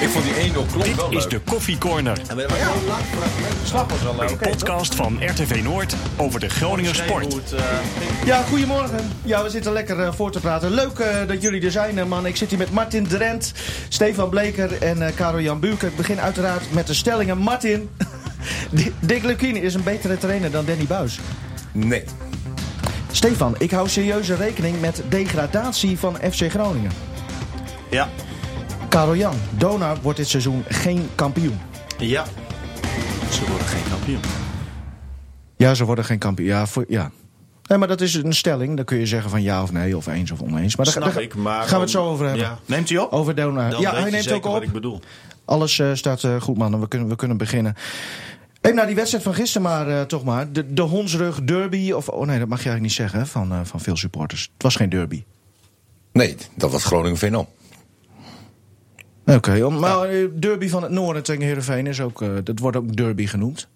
Ik vond die 1-0 klopt wel Dit is leuk. de Koffie Corner. Slag was wel leuk. Een podcast van RTV Noord over de Groninger sport. Ja, goedemorgen. Ja, we zitten lekker eh, voor te praten. Leuk eh, dat jullie er zijn, eh, man. Ik zit hier met Martin Drent, Stefan Bleker en eh Karel Jan Buurk. Ik begin uiteraard met de stellingen. Martin, Dick Lukien is een betere trainer dan Danny Buis. Nee. Stefan, ik hou serieuze rekening met degradatie van FC Groningen. Ja. Karel Jan, Donar wordt dit seizoen geen kampioen. Ja. Ze worden geen kampioen. Ja, ze worden geen kampioen. Ja, voor, ja. Nee, maar dat is een stelling. Dan kun je zeggen van ja of nee, of eens of oneens. Maar daar, Snap daar ik, maar... gaan we het zo over hebben. Ja. Neemt hij op? Over Donar. Dan Ja, hij neemt zeker ook wat op. ik bedoel. Alles eh, staat eh, goed, man. We kunnen, we kunnen beginnen. Even naar die wedstrijd van gisteren maar, eh, toch maar. De, de Hondsrug derby. Of, oh nee, dat mag je eigenlijk niet zeggen van, eh, van veel supporters. Het was geen derby. Nee, dat was Groningen Venom. Oké, maar eh, derby van het noorden tegen Heerenveen is ook... eh, dat wordt ook derby genoemd.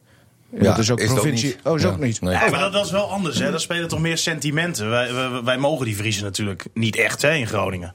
Ja, dat is ook is het ook provincie... oh, is Ja, ook niet. nee. Ja, maar dat, dat is wel anders, hè? Daar spelen toch meer sentimenten. Wij, wij, wij mogen die Vriezen natuurlijk niet echt, hè, in Groningen.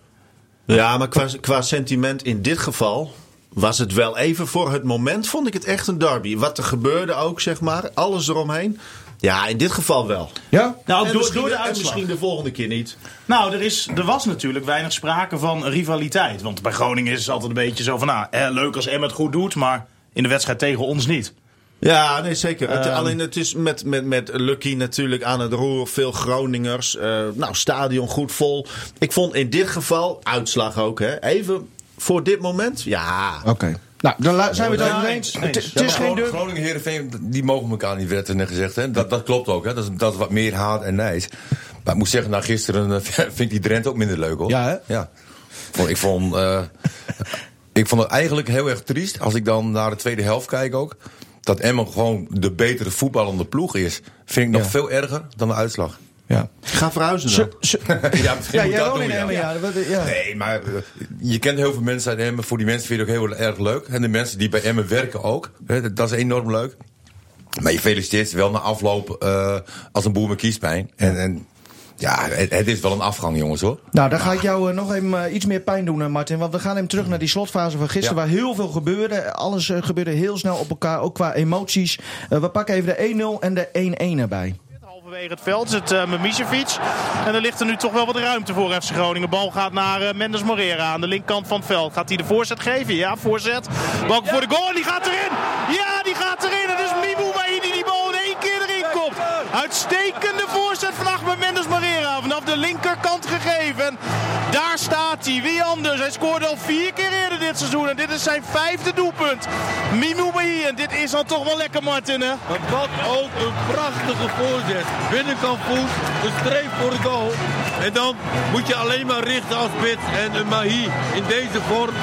Ja, maar qua, qua sentiment in dit geval was het wel even voor het moment vond ik het echt een derby. Wat er gebeurde ook, zeg maar. Alles eromheen. Ja, in dit geval wel. Ja? Nou, En door, misschien, door de uitslag. misschien de volgende keer niet. Nou, er, is, er was natuurlijk weinig sprake van rivaliteit. Want bij Groningen is het altijd een beetje zo van... Nou, eh, leuk als Emmet het goed doet, maar in de wedstrijd tegen ons niet. Ja, nee, zeker. Het- Ehm. alleen het is met, met, met Lucky natuurlijk aan het roer. Veel Groningers. eh, nou, stadion goed vol. Ik vond in dit geval, uitslag ook, hè, even voor dit moment. Ja, Oké. Nou, dan zijn we het over eens. Het is geen derby. Groningen Heerenveen, die mogen elkaar niet, werd er net gezegd. Hè? Dat, dat klopt ook, hè? Dat, is, dat is wat meer haat en nijs. Maar ik moet zeggen, na gisteren eh, vind ik die Drenthe ook minder leuk, hoor. Ja, hè? Ja. Ik vond, eh, ik vond het eigenlijk heel erg triest, als ik dan naar de tweede helft kijk ook... dat Emmen gewoon de betere voetballende ploeg is. Vind ik nog Ja. veel erger dan de uitslag. Ja. ga verhuizen dan. Ze- ze- ja, misschien ja, moet jij dat woont doen, in ja. Nee, maar eh, je kent heel veel mensen uit Emmen. Voor die mensen vind je het ook heel erg leuk. En de mensen die bij Emmen werken ook. Hè, dat- is enorm leuk. Maar je feliciteert ze wel na afloop eh, als een boer met kiespijn. En, en ja, het, het is wel een afgang, jongens hoor. Nou, dan ga ik jou eh, nog even iets meer pijn doen, Martin. Want we gaan hem terug naar die slotfase van gisteren, Ja. waar heel veel gebeurde. Alles gebeurde heel snel op elkaar, ook qua emoties. We pakken even de 1-0 en de 1-1 erbij. Halverwege het veld zit uh, Mimicevic. En er ligt er nu toch wel wat ruimte voor FC Groningen. Bal gaat naar eh, Mendes Morera aan de linkerkant van het veld. Gaat hij de voorzet geven? Ja, voorzet. Bal voor de goal en die gaat erin. Ja, die gaat erin. Het is Mimou Uitstekende voorzet van Ahmed Mendes Morera. Vanaf de linkerkant gegeven. En daar staat hij. Wie anders? Hij scoorde al vier keer eerder dit seizoen. En dit is zijn vijfde doelpunt. Mimou Bahi. En dit is dan toch wel lekker, Martin, hè? Wat ook een prachtige voorzet. Binnenkant voet, een streep voor de goal. En dan moet je alleen maar richten als spits. En een Mahi in deze vorm.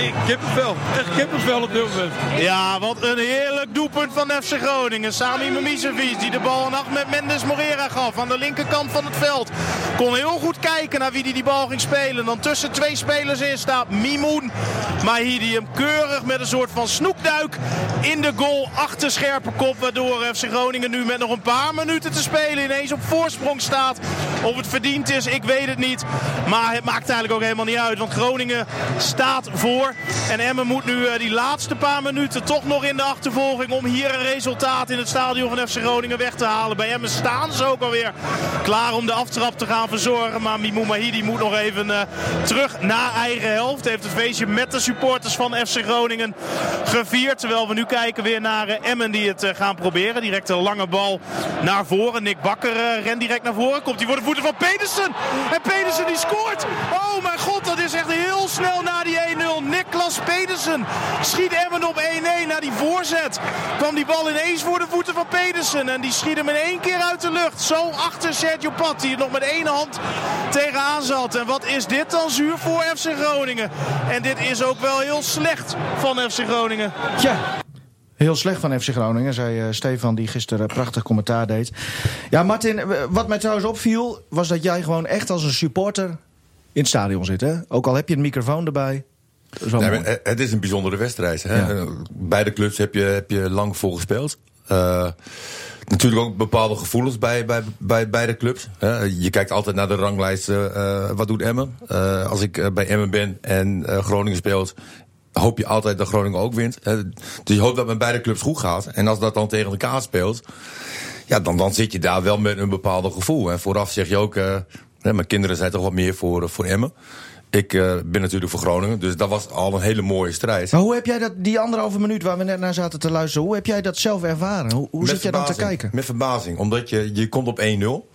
Ik kippenvel. Echt kippenvel op dit moment. Ja, wat een heerlijk doelpunt van FC Groningen. Sami Mimicevic die de bal aan Ahmed Mendes Morera gaf aan de linkerkant van het veld. Kon heel goed kijken naar wie die die bal ging spelen. Dan tussen twee spelers in staat Mimoun. Mahi die hem keurig met een soort van snoekduik in de goal achter scherpe kop. Waardoor FC Groningen nu met nog een paar minuten te spelen ineens op voorsprong staat. Of het verdiend is, ik weet het niet. Maar het maakt eigenlijk ook helemaal niet uit. Want Groningen staat voor. En Emmen moet nu eh, die laatste paar minuten toch nog in de achtervolging. Om hier een resultaat in het stadion van FC Groningen weg te halen. Bij Emmen staan ze ook alweer klaar om de aftrap te gaan verzorgen. Maar Mimou Mahidi moet nog even eh, terug naar eigen helft. Heeft het feestje met de supporters van FC Groningen gevierd. Terwijl we nu kijken weer naar eh, Emmen die het gaan proberen. Direct een lange bal naar voren. Nick Bakker rent direct naar voren. Komt hij voor de voeten van Pedersen. En Pedersen die scoort. Oh mijn god, dat is echt heel snel na die 1-0. Niklas Pedersen schiet Emmen op 1-1 na die voorzet. Kwam die bal ineens voor de voeten van Pedersen. En die schiet hem in één keer uit de lucht. Zo achter Sergio Pat, die er nog met één hand tegenaan zat. En wat is dit dan zuur voor FC Groningen. En dit is ook wel heel slecht van FC Groningen. Ja. Heel slecht van FC Groningen, zei eh, Stefan, die gisteren prachtig commentaar deed. Ja, Martin, wat mij trouwens opviel, was dat jij gewoon echt als een supporter in het stadion zit. Hè? Ook al heb je een microfoon erbij. Nee, maar het- is een bijzondere wedstrijd. Hè? Ja. Beide clubs heb je, heb je lang voor gespeeld. Eh, natuurlijk ook bepaalde gevoelens bij, bij, bij beide clubs. Hè? Je kijkt altijd naar de ranglijst. eh, eh, wat doet Emmen? Eh, als ik eh, bij Emmen ben en eh, Groningen speelt... hoop je altijd dat Groningen ook wint. Hè. Dus je hoopt dat het met beide clubs goed gaat. En als dat dan tegen elkaar speelt, ja, dan, dan zit je daar wel met een bepaald gevoel. En vooraf zeg je ook, eh, hè, mijn kinderen zijn toch wat meer voor, eh, voor Emmen. Ik eh, ben natuurlijk voor Groningen, dus dat was al een hele mooie strijd. Maar hoe heb jij dat, die anderhalve minuut waar we net naar zaten te luisteren, hoe heb jij dat zelf ervaren? Hoe, hoe zit jij dan te kijken? Met verbazing, omdat je, je komt op 1-0.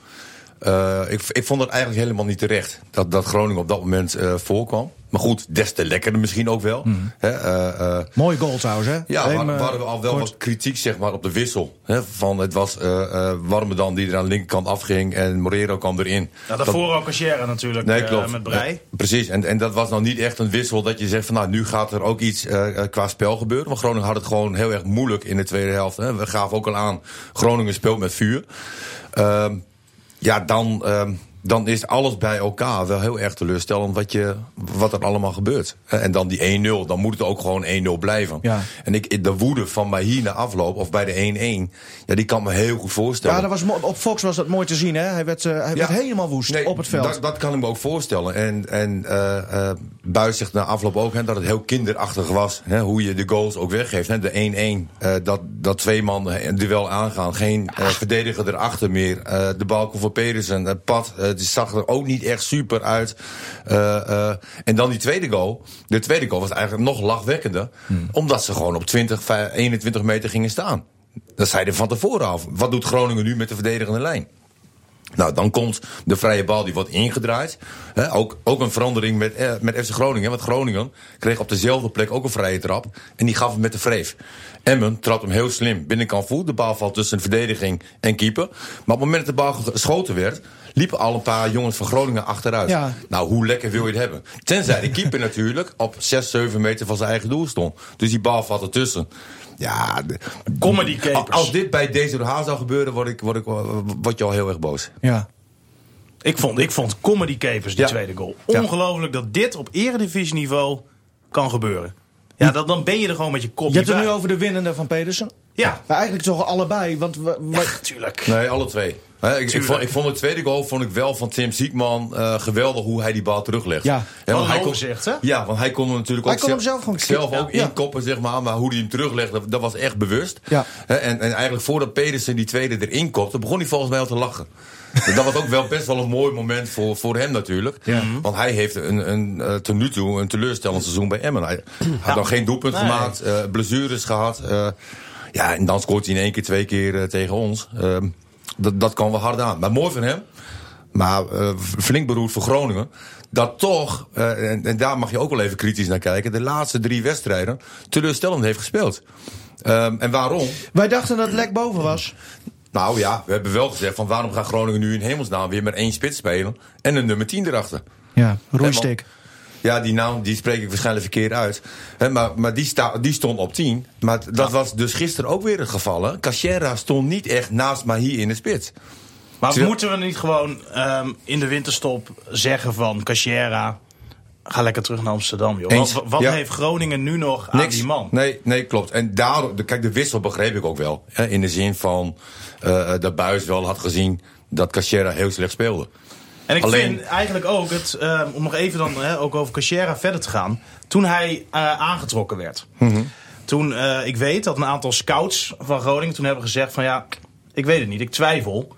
Eh, ik, ik vond het eigenlijk helemaal niet terecht dat, dat Groningen op dat moment eh, voorkwam. Maar goed, des te lekkerder misschien ook wel. Hè, eh, eh, Mooi goal trouwens, hè? ja, Even, we hadden we al wel kort. wat kritiek zeg maar, op de wissel. Hè, van het was eh eh Warmerdam die er aan de linkerkant afging en Morero kwam erin. Nou, daarvoor ook Cachera natuurlijk Nee, eh, klopt. met Brei. Ja, precies, en, en dat was nou niet echt een wissel dat je zegt van nou, nu gaat er ook iets qua spel gebeuren. Want Groningen had het gewoon heel erg moeilijk in de tweede helft. Hè. We gaven ook al aan, Groningen speelt met vuur. Ehm, ja, dan, ehm, dan is alles bij elkaar wel heel erg teleurstellend wat, je, wat er allemaal gebeurt. En dan die 1-0, dan moet het ook gewoon 1-0 blijven. Ja. En ik, de woede van mij hier na afloop, of bij de 1-1, ja, die kan me heel goed voorstellen. Ja, dat was op Fox was dat mooi te zien, hè? Hij werd, eh, hij werd helemaal woest Nee, op het veld. Dat, dat kan ik me ook voorstellen. En, en eh Buis zegt na afloop ook hè, dat het heel kinderachtig was. Hè, hoe je de goals ook weggeeft. Hè, de 1-1. eh, dat, dat twee man een duel aangaan. Geen verdediger erachter meer. De bal voor Pedersen. Het pad die zag er ook niet echt super uit. Eh, eh, en dan die tweede goal. De tweede goal was eigenlijk nog lachwekkender. Hmm. Omdat ze gewoon op 20, 5, 21 meter gingen staan. Dat zeiden van tevoren af. Wat doet Groningen nu met de verdedigende lijn? Nou, dan komt de vrije bal, die wordt ingedraaid. Ook, ook een verandering met, eh, met FC Groningen. Want Groningen kreeg op dezelfde plek ook een vrije trap. En die gaf hem met de vreef. Emmen trapt hem heel slim binnenkant voet. De bal valt tussen verdediging en keeper. Maar op het moment dat de bal geschoten werd... liepen al een paar jongens van Groningen achteruit. Ja. Nou, hoe lekker wil je het hebben? Tenzij de keeper natuurlijk op 6, 7 meter van zijn eigen doel stond. Dus die bal valt ertussen. Ja, de- Comedy capers. Als dit bij deze Haar zou gebeuren, word, ik, word, ik, word je al heel erg boos. Ja. Ik vond, ik vond Comedy Capers, die Ja. tweede goal. Ja. Ongelooflijk dat dit op eredivisieniveau kan gebeuren. Ja, dan, dan ben je er gewoon met je kop Je hebt het nu over de winnende van Pedersen. Ja, Maar eigenlijk toch allebei, want... We, we- natuurlijk. Nee, alle twee. Hè, ik, ik, Tuurlijk. vond, ik vond de tweede goal vond ik wel van Tim Ziekman eh, geweldig hoe hij die bal teruglegt. Ja. Een hij kon, overzicht, hè? Ja, want hij kon hem natuurlijk Hij ook kon hem zelf gewoon zelf ook Ja. inkoppen, zeg maar. Maar hoe hij hem teruglegde, dat, dat was echt bewust. Ja. Hè, en, en eigenlijk voordat Pedersen die tweede erin kopte, begon hij volgens mij al te lachen. Dat was ook wel best wel een mooi moment voor, voor hem natuurlijk. Want hij heeft een, een, eh, tot nu toe een teleurstellend seizoen bij Emmen. Hij had nog geen doelpunt Nee. gemaakt, eh, blessures gehad. eh, ja, en dan scoort hij in één keer, twee keer tegen ons. Ehm, dat, dat kan wel hard aan. Maar mooi van hem. Maar flink beroerd voor Groningen. Dat toch, en, en daar mag je ook wel even kritisch naar kijken... de laatste drie wedstrijden teleurstellend heeft gespeeld. Ehm, en waarom? wij dachten dat het lek boven was. Nou ja, we hebben wel gezegd van waarom gaat Groningen nu in hemelsnaam weer met één spits spelen en een nummer 10 erachter. Ja, roeistik. Ja, die naam die spreek ik waarschijnlijk verkeerd uit. Hè, maar maar die, sta, die stond op 10. Maar dat was dus gisteren ook weer het geval. hè. Cachera stond niet echt naast Mahi in de spits. Maar Terwijl- moeten we niet gewoon ehm, in de winterstop zeggen van Cachera... Ga lekker terug naar Amsterdam, joh. Eens. Wat, wat Ja. heeft Groningen nu nog aan Niks. die man? Nee, nee, klopt. En daardoor, de- kijk, de wissel begreep ik ook wel. Hè, in de zin van eh dat Buis wel had gezien dat Cachera heel slecht speelde. En ik Alleen- vind eigenlijk ook, het, ehm, om nog even dan hè, ook over Cachera verder te gaan. Toen hij eh, aangetrokken werd. Mhm. Toen, eh, ik weet dat een aantal scouts van Groningen toen hebben gezegd van ja, ik weet het niet, ik twijfel.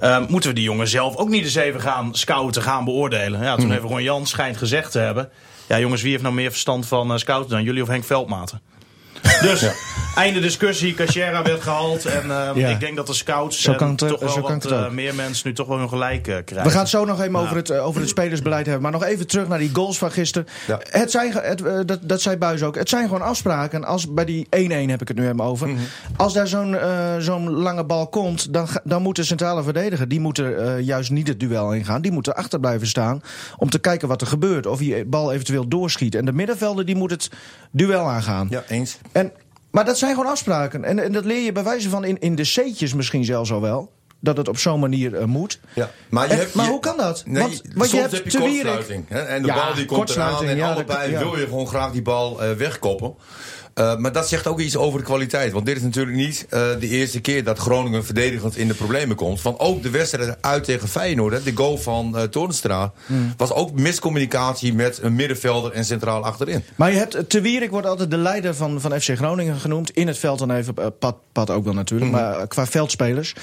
Ehm, moeten we die jongen zelf ook niet eens even gaan scouten, gaan beoordelen? Ja, toen heeft Ron Jan schijnt gezegd te hebben. Ja jongens, wie heeft nou meer verstand van eh, scouten dan jullie of Henk Veldmaten? Dus, einde discussie. Cachera werd gehaald. En ehm, Ja. ik denk dat de scouts Zo en kan het, eh, toch wel zo kan wat eh, meer mensen nu toch wel hun gelijk eh, krijgen. We gaan het zo nog even over, het, eh, over het spelersbeleid hebben. Maar nog even terug naar die goals van gisteren. Ja. Het zijn, het, dat, dat zei Buis ook. Het zijn gewoon afspraken. Als bij die 1-1 heb ik het nu helemaal over. Mhm. Als daar zo'n eh, zo'n lange bal komt, dan, dan moet de centrale verdediger... die moet er eh, juist niet het duel ingaan. Die moet er achter blijven staan om te kijken wat er gebeurt. Of die bal eventueel doorschiet. En de middenvelder die moet het duel aangaan. Ja, eens. En, maar dat zijn gewoon afspraken. En, en dat leer je bij wijze van in, in de C'tjes misschien zelfs al wel. dat het op zo'n manier eh, moet. Ja. Maar, je En- hebt, maar je- hoe kan dat? Nee, Want- want je hebt heb je kortsluiting. hè, En de Ja, bal die komt eraan en ja, allebei ja. wil je gewoon graag die bal eh, wegkoppen. Eh, maar dat zegt ook iets over de kwaliteit. Want dit is natuurlijk niet eh, de eerste keer dat Groningen verdedigend in de problemen komt. Want ook de wedstrijd uit tegen Feyenoord, hè, de goal van Toornstra... Hmm. was ook miscommunicatie met een middenvelder en centraal achterin. Maar je hebt, Te Wierik wordt altijd de leider van, van FC Groningen genoemd. In het veld dan even, Pat, Pat ook wel natuurlijk. Mhm. Maar qua veldspelers.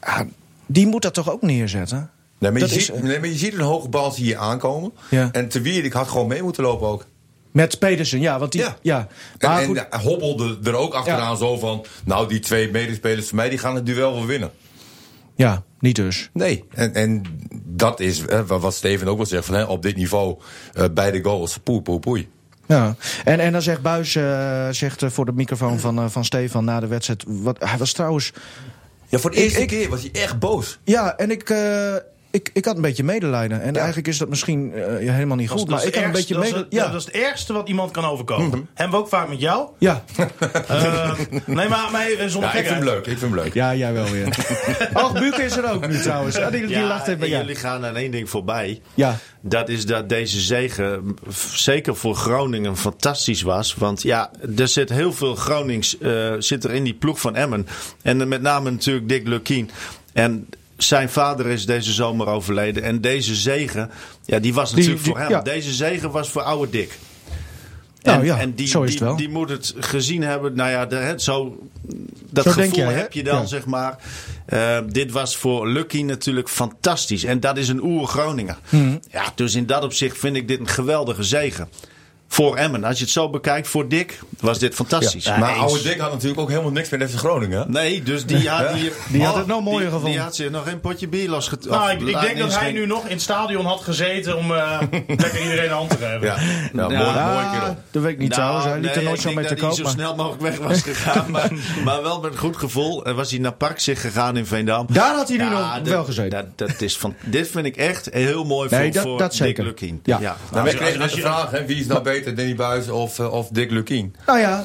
ah, die moet dat toch ook neerzetten? Nee, maar, je is, ziet, nee, maar je ziet een hoge bal je aankomen. Ja. En Te Wierik had gewoon mee moeten lopen ook. Met Pedersen, ja. Want die, ja. Ja. Maar en, goed, hobbelde er ook achteraan Ja. zo van... nou, die twee medespelers van mij die gaan het duel wel winnen. ja, niet dus. Nee, en, en dat is wat Steven ook wel zegt... Van, hè, op dit niveau, eh, bij de goals, poei, poei, poei. Ja. En, en dan zegt Buis eh, zegt, eh, voor de microfoon van, van Stefan na de wedstrijd... Wat, hij was trouwens... Ja, voor de eerste ik- keer was hij echt boos. Ja, en ik, ik, ik had een beetje medelijden. En eigenlijk is dat misschien eh, helemaal niet goed. dat Maar ik had een beetje ergste- dat is medelijden. het- Ja. Dat is het ergste wat iemand kan overkomen. Hebben we ook vaak met jou. Ja. Eh, nee, maar, maar eh, zonder Ja, ik vind hem leuk, ik vind hem leuk. ja, jij wel weer. Och, Buke is er ook nu trouwens. Ah, die, die Ja, lacht even. en Ja. jullie gaan aan één ding voorbij. Ja. Dat is dat deze zegen zeker voor Groningen fantastisch was. Want ja, er zit heel veel Gronings eh, zit er in die ploeg van Emmen. En met name natuurlijk Dick Lukien. En zijn vader is deze zomer overleden. En deze zegen, ja, die was natuurlijk die- voor hem. ja. Deze zegen was voor oude Dick. Nou en, ja, en die, zo is die, het wel. die moet het gezien hebben. Nou ja, de, zo, dat Zo gevoel jij, heb je dan, Ja. zeg maar. Eh, dit was voor Lucky natuurlijk fantastisch. En dat is een oer-Groninger. Mhm. Ja, dus in dat opzicht vind ik dit een geweldige zegen. Voor Emmen. Als je het zo bekijkt, voor Dick was dit fantastisch. maar eens. oude Dick had natuurlijk ook helemaal niks met FC Groningen. Nee, dus die, ja, die, Die had het nog mooier die, gevonden. Die had zich nog een potje bier losget... Nou, ik, denk dat hij nu nog in het stadion had gezeten om eh, lekker iedereen een hand te geven. Ja, ja, mooi, Ja. mooi kerel. dat weet ik niet trouwens. Hij liep er nooit ik zo denk mee te dat hij koop. zo snel mogelijk weg was gegaan. maar, maar wel met een goed gevoel. En was hij naar Parkzicht gegaan in Veendam. Daar had hij nu nog dat- wel gezeten. Dat, dat is van, dit vind ik echt heel mooi Nee, voor, dat- voor dat Dick. Lukien. Ja. Nou, Als wij je- de vraag, wie is nou beter, Danny Buis of, eh, of Dick Lukien? Nou ja.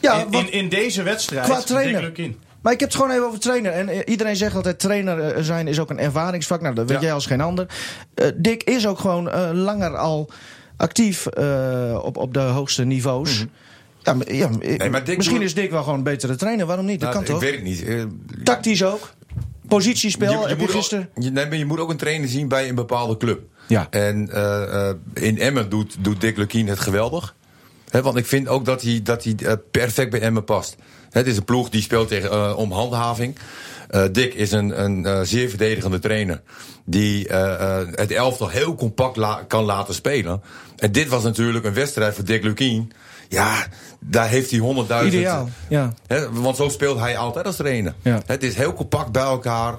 Ja, In, in, in deze wedstrijd. Qua trainer. Dick Lukien. Maar ik heb het gewoon even over trainer. En eh, iedereen zegt altijd trainer eh, zijn is ook een ervaringsvak. Nou, dat weet Ja. jij als geen ander. Eh, Dick is ook gewoon eh, langer al actief eh, op, op de hoogste niveaus. Ja, maar- ja, maar Dick misschien doet- is Dick wel gewoon een betere trainer. Waarom niet? Dat Nou, kan toch? Ik weet het niet. Tactisch ook. Positiespel. je moet ook, je, nee, maar je moet ook een trainer zien bij een bepaalde club. Ja. En eh, eh, in Emmen doet, doet Dick Lukien het geweldig. Want ik vind ook dat hij, dat hij eh, perfect bij Emmen past. Het is een ploeg die speelt tegen, eh, om handhaving. Dick is een, een zeer verdedigende trainer. Die het elftal heel compact la- kan laten spelen. En dit was natuurlijk een wedstrijd voor Dick Lukien. Ja, daar heeft hij honderdduizend... Ideaal, ja. Want zo speelt hij altijd als trainer. Ja. Het is heel compact bij elkaar.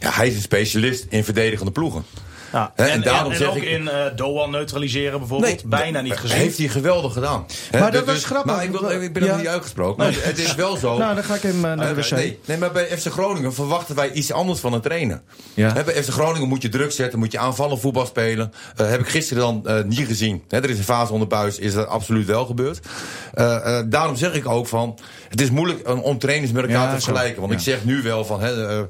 Ja, hij is een specialist in verdedigende ploegen. Ja. En, en en, daarom en zeg ook ik- in eh Doan neutraliseren bijvoorbeeld. Bijna niet gezien. Heeft hij geweldig gedaan. Maar dat dus- was grappig. Maar ik, wil, ik ben Ja. niet uitgesproken. Maar het is wel zo. Nou, dan ga ik hem eh, naar de Eh, wc. nee, nee, maar bij FC Groningen verwachten wij iets anders van een trainer. Ja. Hè, bij FC Groningen moet je druk zetten, moet je aanvallen voetbal spelen. Eh, heb ik gisteren dan eh, niet gezien. Hè, er is een fase onder buis, is dat absoluut wel gebeurd. Eh, eh, daarom zeg ik ook van, het is moeilijk om, trainers met elkaar Ja, te vergelijken. Want Ja. ik zeg nu wel van, hè,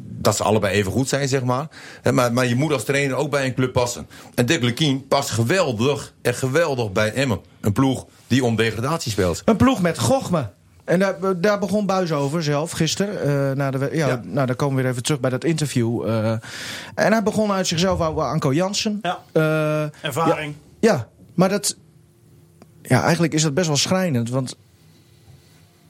dat ze allebei even goed zijn, zeg maar. Hè, maar. Maar je moet als trainer ook bij een club passen. En Dick Lukien past geweldig, echt geweldig bij Emmen. Een ploeg die om degradatie speelt. Een ploeg met Gochme. En daar, daar begon Buis over zelf gisteren. eh, na de, ja, Ja. Nou, dan komen we weer even terug bij dat interview. eh. en hij begon uit zichzelf over Anko Jansen. Ja. Eh, Ervaring. Ja, ja, maar dat... Ja, eigenlijk is dat best wel schrijnend. Want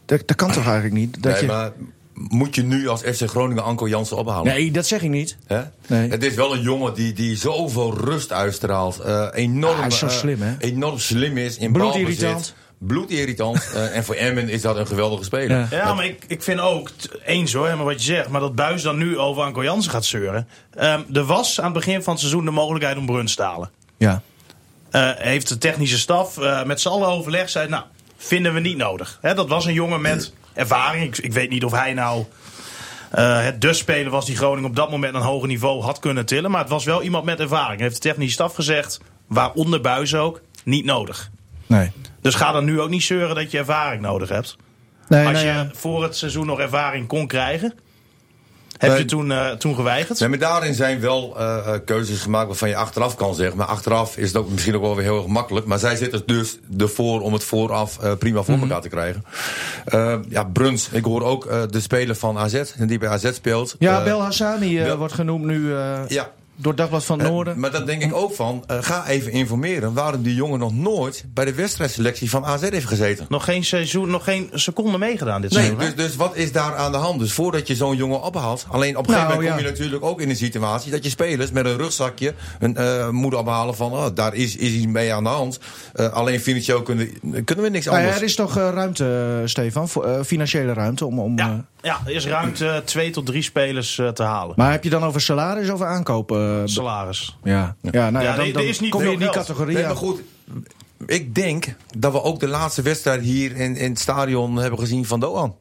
dat, dat kan toch eigenlijk niet? Dat nee, je, maar moet je nu als FC Groningen Anko Jansen ophalen? nee, dat zeg ik niet. Hè? Nee. Het is wel een jongen die, die zoveel rust uitstraalt. eh, enorm, Ah, hij is zo eh, slim, hè? Enorm slim is in Bloedirritant. balbezit. Bloedirritant. eh, en voor Emmen is dat een geweldige speler. Ja. Ja, maar ik, ik vind ook, t- eens hoor, maar wat je zegt, maar dat Buis dan nu over Anko Jansen gaat zeuren. Ehm, er was aan het begin van het seizoen de mogelijkheid om Bruns te halen. Ja. Eh, heeft de technische staf eh, met z'n allen overlegd, zei nou, vinden we niet nodig. Hè, dat was een jongen met ervaring. Ik, ik weet niet of hij nou eh, het de speler was die Groningen op dat moment een hoger niveau had kunnen tillen. Maar het was wel iemand met ervaring. Heeft de technische staf gezegd, waaronder Buis ook, niet nodig. Nee. Dus ga dan nu ook niet zeuren dat je ervaring nodig hebt. Nee, Als nou je voor het seizoen nog ervaring kon krijgen, Heb je toen, eh, toen geweigerd? Nee, maar daarin zijn wel eh, eh, keuzes gemaakt waarvan je achteraf kan zeggen. Maar achteraf is het ook misschien ook wel weer heel erg makkelijk. Maar zij zitten dus ervoor om het vooraf eh, prima voor elkaar te krijgen. Ja, Bruns, ik hoor ook eh, de speler van AZ, die bij AZ speelt. Ja, Bel Hassani eh, Bel- wordt genoemd nu eh, Ja, door Dagblad van het Eh, Noorden. maar dan denk ik ook van, eh, ga even informeren waarom die jongen nog nooit bij de wedstrijdselectie van AZ heeft gezeten. Nog geen seizoen, nog geen seconde meegedaan dit Nee, seizoen. dus, dus wat is daar aan de hand? Dus voordat je zo'n jongen ophaalt. Alleen op een gegeven Nou, moment kom ja. je natuurlijk ook in een situatie dat je spelers met een rugzakje een, eh moeten ophalen van oh, daar is, is iets mee aan de hand. Eh, alleen financieel kunnen, kunnen we niks Nou ja, anders. er is toch ruimte, Stefan, voor, financiële ruimte om. om Ja, ja, er is ruimte twee tot drie spelers eh, te halen. maar heb je dan over salaris of aankopen? eh, Salaris. ja. ja, nou ja, Ja, dan, dan is niet kom je in die geld. categorie. Nee, maar goed. Ik denk dat we ook de laatste wedstrijd hier in, in het stadion hebben gezien van Doan.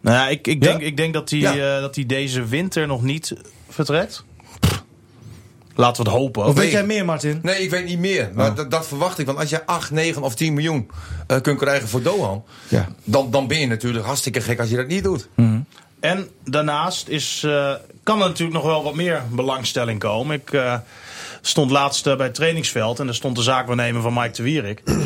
Nou ja, ik, ik, Ja? denk, ik denk dat hij Ja. eh, dat hij deze winter nog niet vertrekt. Laten we het hopen. Of weet Nee. jij meer, Martin? Nee, ik weet niet meer. Maar Oh. dat, dat verwacht ik. Want als je 8, 9 of 10 miljoen eh, kunt krijgen voor Doan. Ja. Dan, dan ben je natuurlijk hartstikke gek als je dat niet doet. En daarnaast is, eh, kan er natuurlijk nog wel wat meer belangstelling komen. Ik eh, stond laatst bij het trainingsveld en daar stond de zaakwaarnemer van Mike de Wierik.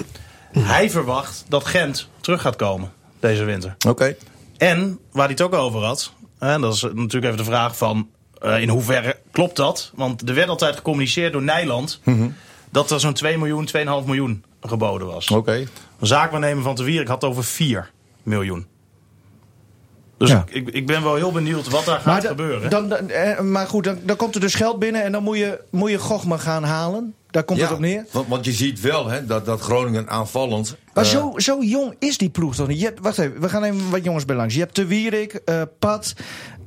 Hij verwacht dat Gent terug gaat komen deze winter. Oké. En waar hij het ook over had, en dat is natuurlijk even de vraag van eh, in hoeverre klopt dat? Want er werd altijd gecommuniceerd door Nijland dat er zo'n 2 miljoen, 2,5 miljoen geboden was. Oké. Een zaakwaarnemer van de Wierik had het over 4 miljoen. Dus Ja. ik, ik ben wel heel benieuwd wat daar gaat da- gebeuren. Dan, dan, eh, maar goed, dan, dan komt er dus geld binnen en dan moet je, moet je Gochma gaan halen. Daar komt het op neer. Want, want je ziet wel hè, dat, dat Groningen aanvallend. Maar eh, zo, zo jong is die ploeg toch niet? Je hebt, wacht even, we gaan even wat jongens bij langs. Je hebt De Wierik, eh Pat,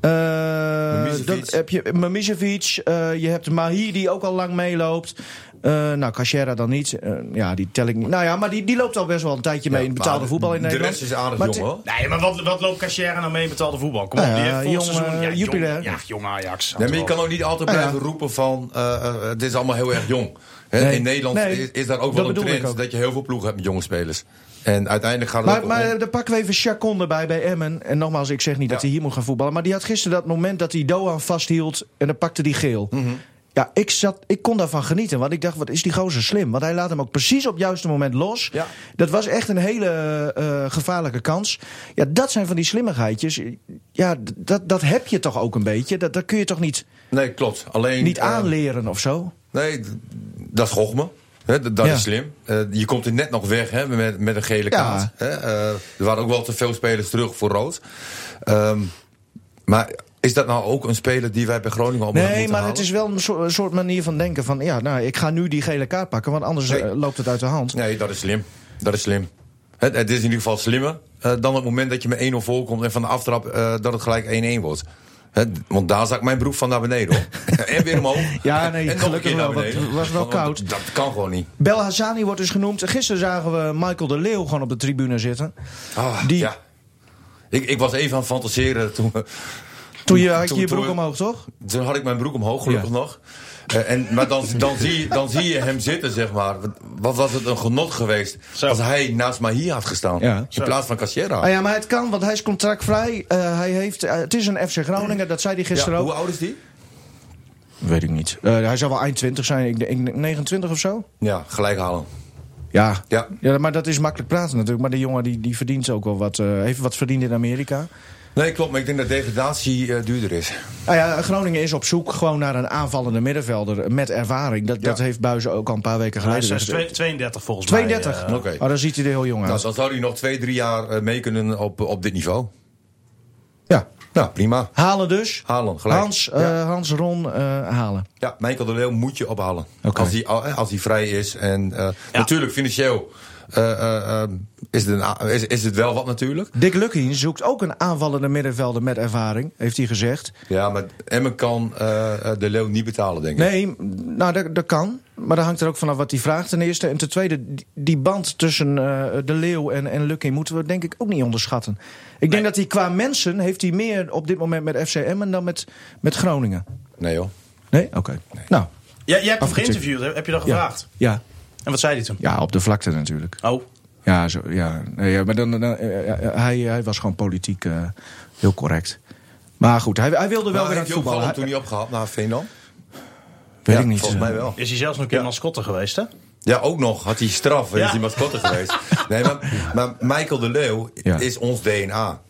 eh, dat heb je Mamicevic, eh, je hebt Mahi die ook al lang meeloopt. Eh, nou, Cachera dan niet. Ja, die tel ik niet. Nou ja, maar die, die loopt al best wel een tijdje mee in betaalde voetbal in de Nederland. rest is aardig Maar jong hoor. Nee, maar wat, wat loopt Cachera nou mee in betaalde voetbal? Kom op, Nou die ja, heeft jong, seizoen... Ja, jong, ja, jong Ajax. Nee, maar je kan ook niet altijd Ah, blijven roepen van eh, eh, het is allemaal heel erg jong. Nee. In Nederland Nee, is, is daar ook wel een trend dat je heel veel ploegen hebt met jonge spelers. En uiteindelijk gaat het Maar, maar om- daar pakken we even Chacon erbij bij Emmen. En nogmaals, ik zeg niet dat hij hier moet gaan voetballen. Maar die had gisteren dat moment dat hij Doan vasthield. En dan pakte hij geel. Mhm. Ja, ik, zat, ik kon daarvan genieten. Want ik dacht, wat is die gozer slim. Want hij laat hem ook precies op het juiste moment los. Ja. Dat was echt een hele eh, gevaarlijke kans. Ja, dat zijn van die slimmigheidjes. Ja, dat, dat heb je toch ook een beetje. Dat, dat kun je toch niet, Nee, klopt. Alleen, niet eh, aanleren of zo? Nee, dat. Hè, d- dat Ja. is slim. Eh, je komt er net nog weg hè, met, met een gele Ja. kaart. Eh, er waren ook wel te veel spelers terug voor rood. Ehm, maar is dat nou ook een speler die wij bij Groningen op Nee, moeten maar halen? het is wel een soort, een soort manier van denken. Van ja, nou, ik ga nu die gele kaart pakken. Want anders Nee. eh, loopt het uit de hand. Nee, dat is slim. Dat is slim. Het, het is in ieder geval slimmer dan het moment dat je met 1-0 voorkomt en van de aftrap dat het gelijk 1-1 wordt. Want daar zak mijn broek van naar beneden hoor. en weer omhoog. Ja, nee, en gelukkig wel, het was wel koud. Dat kan gewoon niet. Bel Hassani wordt dus genoemd. Gisteren zagen we Michael de Leeuw gewoon op de tribune zitten. Ah, Die- ja. ik, ik was even aan het fantaseren toen, Toen je, had je je broek omhoog, toch? toen had ik mijn broek omhoog, gelukkig Ja. nog. Eh, en, maar dan, dan, zie je, dan zie je hem zitten, zeg maar. Wat- Wat was het een genot geweest Zo. als hij naast mij hier had gestaan. Ja. In plaats van Cachera. Ah ja, maar het kan, want hij is contractvrij. Eh, hij heeft, eh, het is een FC Groningen, dat zei hij gisteren Ja, ook. hoe oud is die? Weet ik niet. Eh, hij zou wel eind 20 zijn, ik denk 29 of zo. Ja, gelijk halen. Ja. Ja. ja, maar dat is makkelijk praten natuurlijk. Maar de jongen die, die verdient ook wel wat. eh, heeft wat verdiend in Amerika. Nee, klopt, maar ik denk dat degradatie eh, duurder is. Nou ja, Groningen is op zoek gewoon naar een aanvallende middenvelder met ervaring. Dat, dat Ja. heeft Buizen ook al een paar weken Hij geleden is gezegd. twee- 32 volgens 32? mij. eh. Oké. Oh, dan ziet hij er heel jong Nou, uit. dan zou hij nog twee, drie jaar eh, mee kunnen op, op dit niveau. Ja. Nou, prima. Halen dus. Halen, gelijk. Hans, eh, Ja. Hans Ron eh, halen. Ja, Michael de Leeuw moet je ophalen. Oké. Als, hij, als hij vrij is. En eh, natuurlijk, financieel is, het een, a- is, is het wel wat natuurlijk. Dick Lukkien zoekt ook een aanvallende middenvelder met ervaring, heeft hij gezegd. Ja, maar Emmen kan eh, eh, de Leeuw niet betalen, denk ik. Nee, nou, dat, dat kan. Maar dat hangt er ook vanaf wat hij vraagt ten eerste. En ten tweede, die, band tussen eh, de Leeuw en, en moeten we denk ik ook niet onderschatten. Ik denk dat hij qua mensen heeft hij meer op dit moment met FC Emmen dan met, met Groningen. Nee joh. Nee? Oké. Nou, Ja, jij hebt hem geïnterviewd, heb je dat ja. gevraagd? Ja. En wat zei hij toen? ja, op de vlakte natuurlijk. Oh, Ja, zo, ja, nee, ja maar dan, dan, eh, eh, hij, hij was gewoon politiek eh, heel correct. Maar goed, hij, hij wilde wel Maar weer aan heeft het voetballen. Holland toen niet opgehaald naar Veendam? Weet Ja, ik niet. Volgens eh. mij wel. Is hij zelfs nog een keer mascotte geweest, hè? Ja, ook nog. Had hij straf. Ja. Is hij mascotte geweest. Nee, maar, maar Michael de Leeuw Ja. is ons DNA.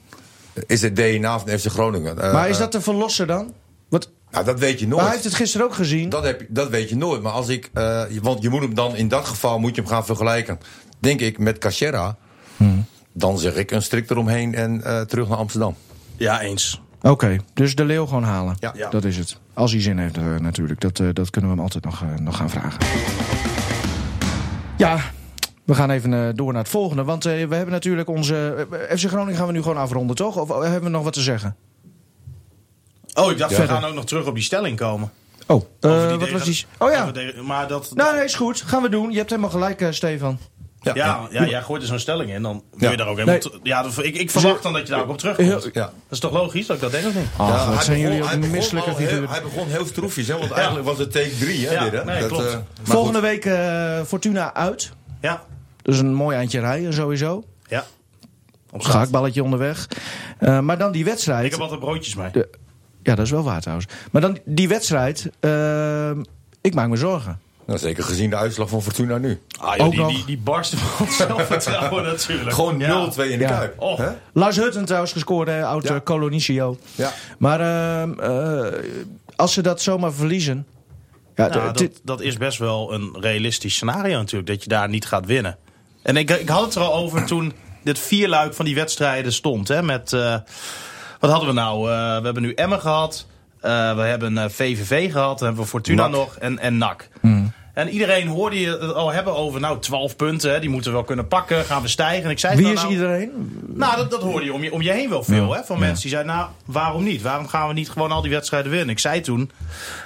Is het DNA van FC Groningen. Eh, Maar is eh, dat de verlosser dan? Nou, dat weet je maar nooit. hij heeft het gisteren ook gezien. Dat, heb, je- dat weet je nooit. Maar als ik. eh, want je moet hem dan in dat geval moet je hem gaan vergelijken. Denk ik met Cachera. Hmm. Dan zeg ik een strik eromheen en eh, terug naar Amsterdam. Ja, eens. Oké, dus de leeuw gewoon halen. Ja. Ja. Dat is het. Als hij zin heeft eh, natuurlijk. Dat, eh, dat kunnen we hem altijd nog, eh, nog gaan vragen. Ja, we gaan even eh, door naar het volgende. Want eh, we hebben natuurlijk onze... FC Groningen gaan we nu gewoon afronden, toch? Of hebben we nog wat te zeggen? Oh, ik dacht, we gaan ook nog terug op die stelling komen. Oh, eh, wat was die... Oh ja. Maar dat... Nou, nee, is goed. Gaan we doen. Je hebt helemaal gelijk, eh, Stefan. Ja, ja, ja, jij gooit er zo'n stelling in, dan wil Ja. je daar ook helemaal... Nee. Ja, ik, ik verwacht dan dat je daar ook op terugkomt. Heel- Dat ja. is toch logisch dat ik dat denk of niet? Ja, wat hij zijn begon- jullie ook misselijke figuren. Hij begon heel stroefjes, hè, want eigenlijk was het take 3. Hè, Ja, dit, hè? nee, klopt. eh, Volgende goed. week eh, Fortuna uit. Ja, Dus een mooi eindje rijden sowieso. ja. Op straat. Gehaktballetje onderweg. Eh, maar dan die wedstrijd. Ik heb altijd broodjes mee. De- ja, dat is wel waar trouwens. Maar dan die wedstrijd. eh, ik maak me zorgen. Nou, zeker gezien de uitslag van Fortuna nu. Ah, joh, Ook die, nog. die, die barsten van zelfvertrouwen natuurlijk. Gewoon 0-2 Ja. in de Ja. Kuip. Oh. Lars Hutten trouwens gescoord, hè, oud Ja. eh, Colonicio. Ja. Maar ehm, eh, als ze dat zomaar verliezen. Ja, Nou, dat, dat is best wel een realistisch scenario natuurlijk, dat je daar niet gaat winnen. En ik, ik had het er al over toen dit vierluik van die wedstrijden stond. Hè, met, eh, wat hadden we nou? Eh, we hebben nu Emmen gehad, eh, we hebben eh, VVV gehad, dan hebben we Fortuna nog en, en NAC. En iedereen hoorde je het al hebben over, nou, 12 punten, hè, die moeten we wel kunnen pakken, gaan we stijgen. En ik zei wie nou, is nou, iedereen? nou, dat, dat hoorde je om, je om je heen wel veel. Ja. Hè, van Ja. mensen die zeiden, nou, waarom niet? Waarom gaan we niet gewoon al die wedstrijden winnen? Ik zei toen,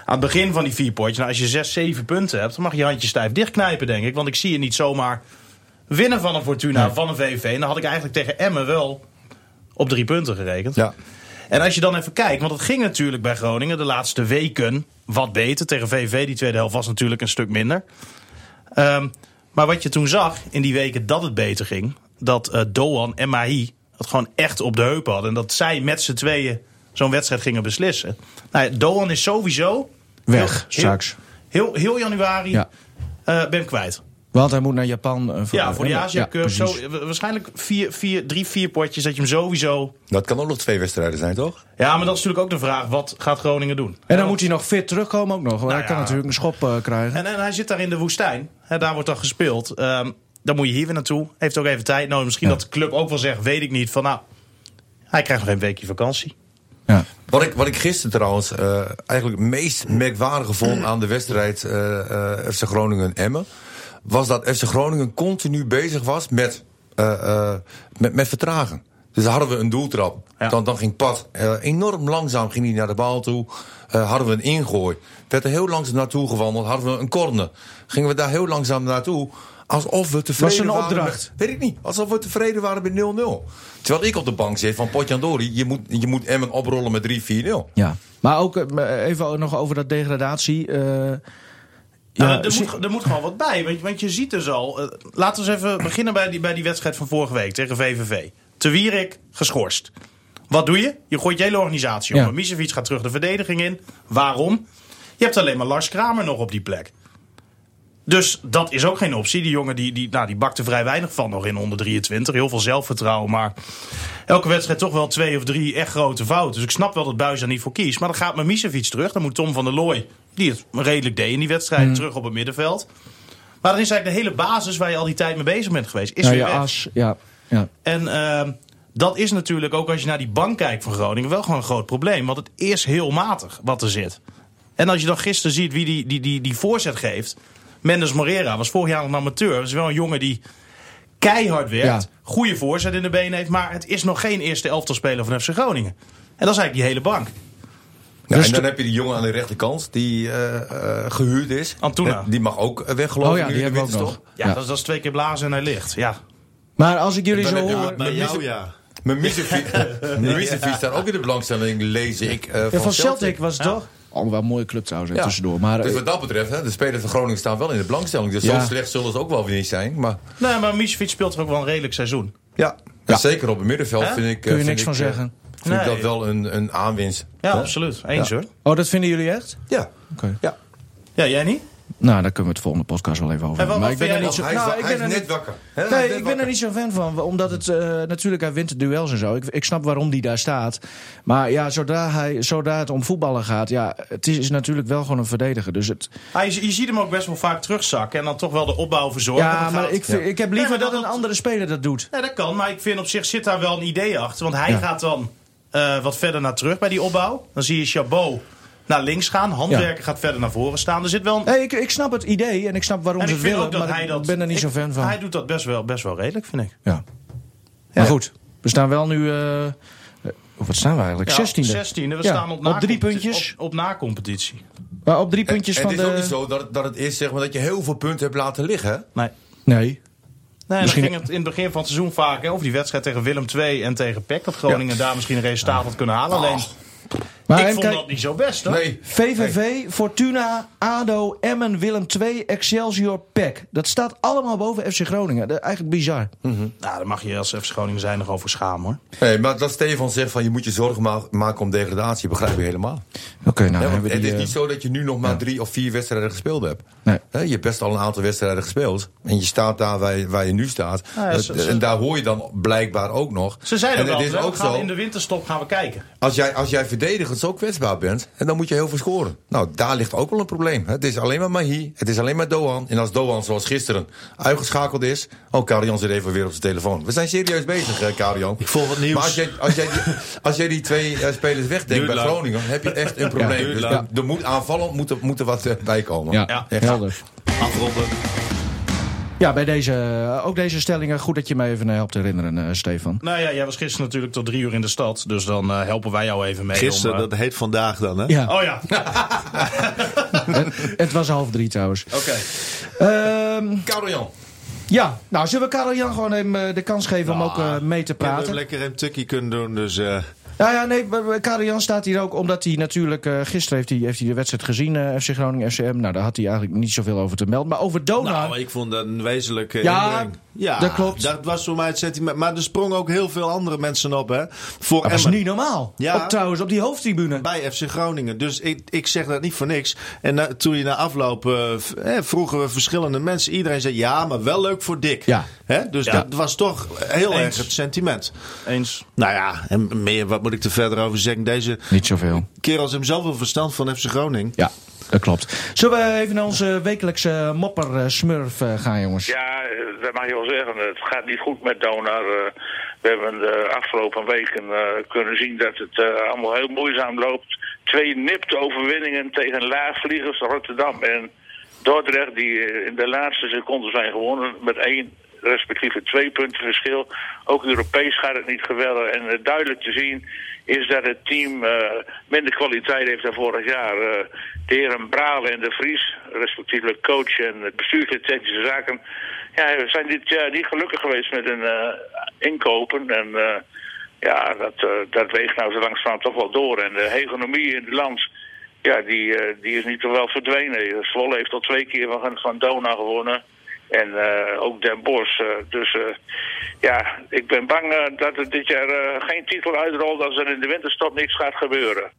aan het begin van die vier potjes... Nou, als je zes, zeven punten hebt, dan mag je je handje stijf dichtknijpen, denk ik. Want ik zie je niet zomaar winnen van een Fortuna, van een VVV. En dan had ik eigenlijk tegen Emmen wel op drie punten gerekend. Ja. En als je dan even kijkt, want het ging natuurlijk bij Groningen de laatste weken wat beter. Tegen VVV, die tweede helft was natuurlijk een stuk minder. Ehm, maar wat je toen zag in die weken dat het beter ging, dat eh, Doan en Mahi het gewoon echt op de heupen hadden. En dat zij met z'n tweeën zo'n wedstrijd gingen beslissen. Nou, ja, Doan is sowieso Weg, heel, straks. Heel, heel januari Ja. eh, ben ik kwijt. Want hij moet naar Japan. eh, Ja, voor de Asia Ja, Cup. Zo, precies. wa- waarschijnlijk vier, vier, drie, vier potjes dat je hem sowieso... Dat kan ook nog twee wedstrijden zijn, toch? Ja, maar dat is natuurlijk ook de vraag. Wat gaat Groningen doen? En dan moet hij nog fit terugkomen ook nog. want hij Nou kan natuurlijk een schop eh, krijgen. En, en hij zit daar in de woestijn. Hè, daar wordt dan gespeeld. Ehm, dan moet je hier weer naartoe. Heeft ook even tijd nodig. Misschien dat de club ook wel zegt, weet ik niet. Van nou, hij krijgt nog een weekje vakantie. Ja. Wat ik, wat ik gisteren trouwens eh, eigenlijk het meest merkwaardige vond aan de wedstrijd eh, eh, FC Groningen-Emmen... was dat FC Groningen continu bezig was met, eh, eh, met, met vertragen. Dus dan hadden we een doeltrap. Ja. Dan, dan ging Pat eh, enorm langzaam ging hij naar de bal toe. Eh, hadden we een ingooi. Werd er heel langzaam naartoe gewandeld. Hadden we een corner. Gingen we daar heel langzaam naartoe. Alsof we tevreden Was een waren opdracht? met- weet ik niet. Alsof we tevreden waren met 0-0. Terwijl ik op de bank zit van Potjandori. Je moet, je moet Emmen oprollen met 3-4-0. ja. Maar ook even nog over dat degradatie. eh, Ja, ja, er, moet, er moet gewoon wat bij. Want, want je ziet dus al. eh, laten we eens even beginnen bij die, bij die wedstrijd van vorige week tegen VVV. Te Wierik geschorst. Wat doe je? Je gooit je hele organisatie om. Ja. Misevic gaat terug de verdediging in. Waarom? Je hebt alleen maar Lars Kramer nog op die plek. Dus dat is ook geen optie. Die jongen die, die, nou, die bakte vrij weinig van nog in onder 23. Heel veel zelfvertrouwen. Maar elke wedstrijd toch wel twee of drie echt grote fouten. Dus ik snap wel dat Buis daar niet voor kiest. Maar dan gaat met Misevic terug. Dan moet Tom van der Looy, die het redelijk deed in die wedstrijd, Hmm. terug op het middenveld. Maar dan is eigenlijk de hele basis waar je al die tijd mee bezig bent geweest. Is nou, weer ja, weg. as, ja, ja. En ehm, dat is natuurlijk ook als je naar die bank kijkt van Groningen wel gewoon een groot probleem. Want het is heel matig wat er zit. En als je dan gisteren ziet wie die, die, die, die voorzet geeft. Mendes Morera was vorig jaar nog een amateur. Dat is wel een jongen die keihard werkt. Ja. Goede voorzet in de benen heeft. Maar het is nog geen eerste elftal speler van FC Groningen. En dat is eigenlijk die hele bank. Ja, Dus en dan heb je die jongen aan de rechterkant die eh, eh, gehuurd is. Antuna. Eh, Die mag ook weg, geloof Oh ja, nu die hebben we ook winterstop. Ja, Ja. Dat, is, dat is twee keer blazen en hij ligt. Ja. Maar als ik jullie zo hoor. Bij jou ja. Mijn staat ook in de belangstelling, lees ik. eh, Ja, van Celtic was het Ja. toch? Oh, wel een mooie club trouwens, hè, Ja. tussendoor. Maar, Dus wat dat betreft, hè, de spelers van Groningen staan wel in de belangstelling. Dus Ja. zo slecht zullen ze ook wel weer niet zijn. Maar Nee, maar Misevic speelt er ook wel een redelijk seizoen. ja, Ja. zeker op het middenveld vind ik... kun je niks van zeggen. Vind ik Nee. dat wel een, een aanwinst. Ja, absoluut. Eens Ja. hoor. Oh, dat vinden jullie echt? Ja. Oké. ja. Ja, jij niet? Nou, daar kunnen we het volgende podcast wel even over hebben. Maar ik ben er niet zo... Hij is, Nou, ik ben er net niet... wakker. Nee, ik ben er niet zo fan van. Omdat het eh, natuurlijk, hij wint het duel en zo. Ik, ik snap waarom die daar staat. Maar ja, zodra, hij, zodra het om voetballen gaat, ja, het is, is natuurlijk wel gewoon een verdediger. Dus het, Ah, je, je ziet hem ook best wel vaak terugzakken en dan toch wel de opbouw verzorgen. ja, maar ik, vind- ik heb liever Nee, dat een andere speler dat doet. Nee, dat kan, maar ik vind op zich zit daar wel een idee achter. Want hij Ja. gaat dan eh, wat verder naar terug bij die opbouw. Dan zie je Chabot naar links gaan. Handwerker gaat verder naar voren staan. Er zit wel een... Nee, ik, ik snap het idee en ik snap waarom en ze het willen. ook dat maar hij ik dat... ben er niet ik- zo fan van. Hij doet dat best wel, best wel redelijk, vind ik. Ja. Maar goed, we staan wel nu... eh, eh, wat staan we eigenlijk? Ja, 16e. 16e. We Ja, staan op, op drie puntjes. Op, op na-competitie. Maar op drie puntjes En van het is ook de... niet zo dat het, dat het is zeg maar, dat je heel veel punten hebt laten liggen. Hè? Nee. Nee. Nee, Misschien- dan ging het in het begin van het seizoen vaak hè, over die wedstrijd tegen Willem II en tegen PEC. Dat Groningen daar misschien een resultaat had kunnen halen. Alleen, Maar ik en vond kijk, dat niet zo best hoor. Nee. VVV, Fortuna, ADO, Emmen, Willem II, Excelsior, PEC. Dat staat allemaal boven FC Groningen. Dat is eigenlijk bizar. Nou, daar mag je als FC Groningen zijn nog over schamen hoor. Nee, maar dat Stefan zegt van je moet je zorgen ma- maken om degradatie, begrijp je helemaal. Oké, nou het die... is eh, niet zo dat je nu nog maar drie of vier wedstrijden gespeeld hebt. Nee. Hè, je hebt best al een aantal wedstrijden gespeeld. En je staat daar waar je, waar je nu staat. Nou ja, Dat- ze- ze- en daar hoor je dan blijkbaar ook nog. Ze zeiden en wel, het is we ook gaan zo, in de winterstop gaan we kijken. als jij, als jij verdedigend zo kwetsbaar bent, en dan moet je heel veel scoren. Nou, daar ligt ook wel een probleem. Het is alleen maar Mahi, het is alleen maar Doan. En als Doan zoals gisteren uitgeschakeld is... Oh, Karian zit even weer op zijn telefoon. We zijn serieus bezig, Karian. Ik volg het nieuws. Maar als jij, als jij, die, als jij die twee eh, spelers wegdenkt bij lang. Groningen, heb je echt een probleem. duurt dus er, er moet aanvallen, moet er, moet er wat eh, bij komen. Ja, Ja. Echt. helder. Afronden. Ja, bij deze, eh, ook deze stellingen. Goed dat je me even eh, helpt herinneren, eh, Stefan. Nou ja, jij was gisteren natuurlijk tot drie uur in de stad. Dus dan eh, helpen wij jou even mee. Gisteren, om, dat heet vandaag dan, hè? Ja, Oh ja, het was half drie trouwens. oké. Ehm, Karian. ja, nou zullen we Karel Jan gewoon even eh, de kans geven om Nou, ook eh, mee te Ik heb hem praten? lekker een tukkie kunnen doen, dus... eh, Nou ja, nee, Jan staat hier ook omdat hij natuurlijk... eh, gisteren heeft hij, heeft hij de wedstrijd gezien, eh, FC Groningen, FCM. Nou, daar had hij eigenlijk niet zoveel over te melden. Maar over Donar... Nou, ik vond dat een wezenlijke Ja, inbreng. Ja, dat klopt. Dat was voor mij het sentiment. Maar er sprongen ook heel veel andere mensen op, hè? Voor dat was Emmen. niet normaal. Ja. Op, trouwens, op die hoofdtribune. Bij FC Groningen. Dus ik, ik zeg dat niet voor niks. En na- toen je na afloop eh, eh, vroegen we verschillende mensen. Iedereen zei ja, maar wel leuk voor Dick. Ja. Hè? Dus Ja. dat was toch heel Eens. erg het sentiment. Eens. Nou ja, en meer, wat moet ik er verder over zeggen? Deze Niet zoveel. kerels hebben zoveel verstand van FC Groningen. Ja, dat klopt. Zullen we even naar onze wekelijkse mopper-smurf eh, gaan, jongens? Ja, eh, dat mag je wel zeggen. Het gaat niet goed met Donar. Eh, we hebben de afgelopen weken eh, kunnen zien dat het eh, allemaal heel moeizaam loopt. Twee nipte overwinningen tegen laagvliegers Rotterdam en Dordrecht... die eh, in de laatste seconden zijn gewonnen met één respectieve twee punten verschil. Ook Europees gaat het niet geweldig. En eh, duidelijk te zien is dat het team eh, minder kwaliteit heeft dan vorig jaar. Eh, de heren Bralen en de Vries, respectievelijk coach en het technische zaken... Ja, we zijn dit jaar niet gelukkig geweest met hun inkopen. En ja, dat, dat weegt nou zo langzamerhand toch wel door. En de hegemonie in het land, ja, die, die is niet wel verdwenen. Zwolle heeft al twee keer van, van Dona gewonnen. En eh, ook Den Bosch. eh, dus eh, ja, ik ben bang dat er dit jaar eh, geen titel uitrolt als er in de winterstop niks gaat gebeuren.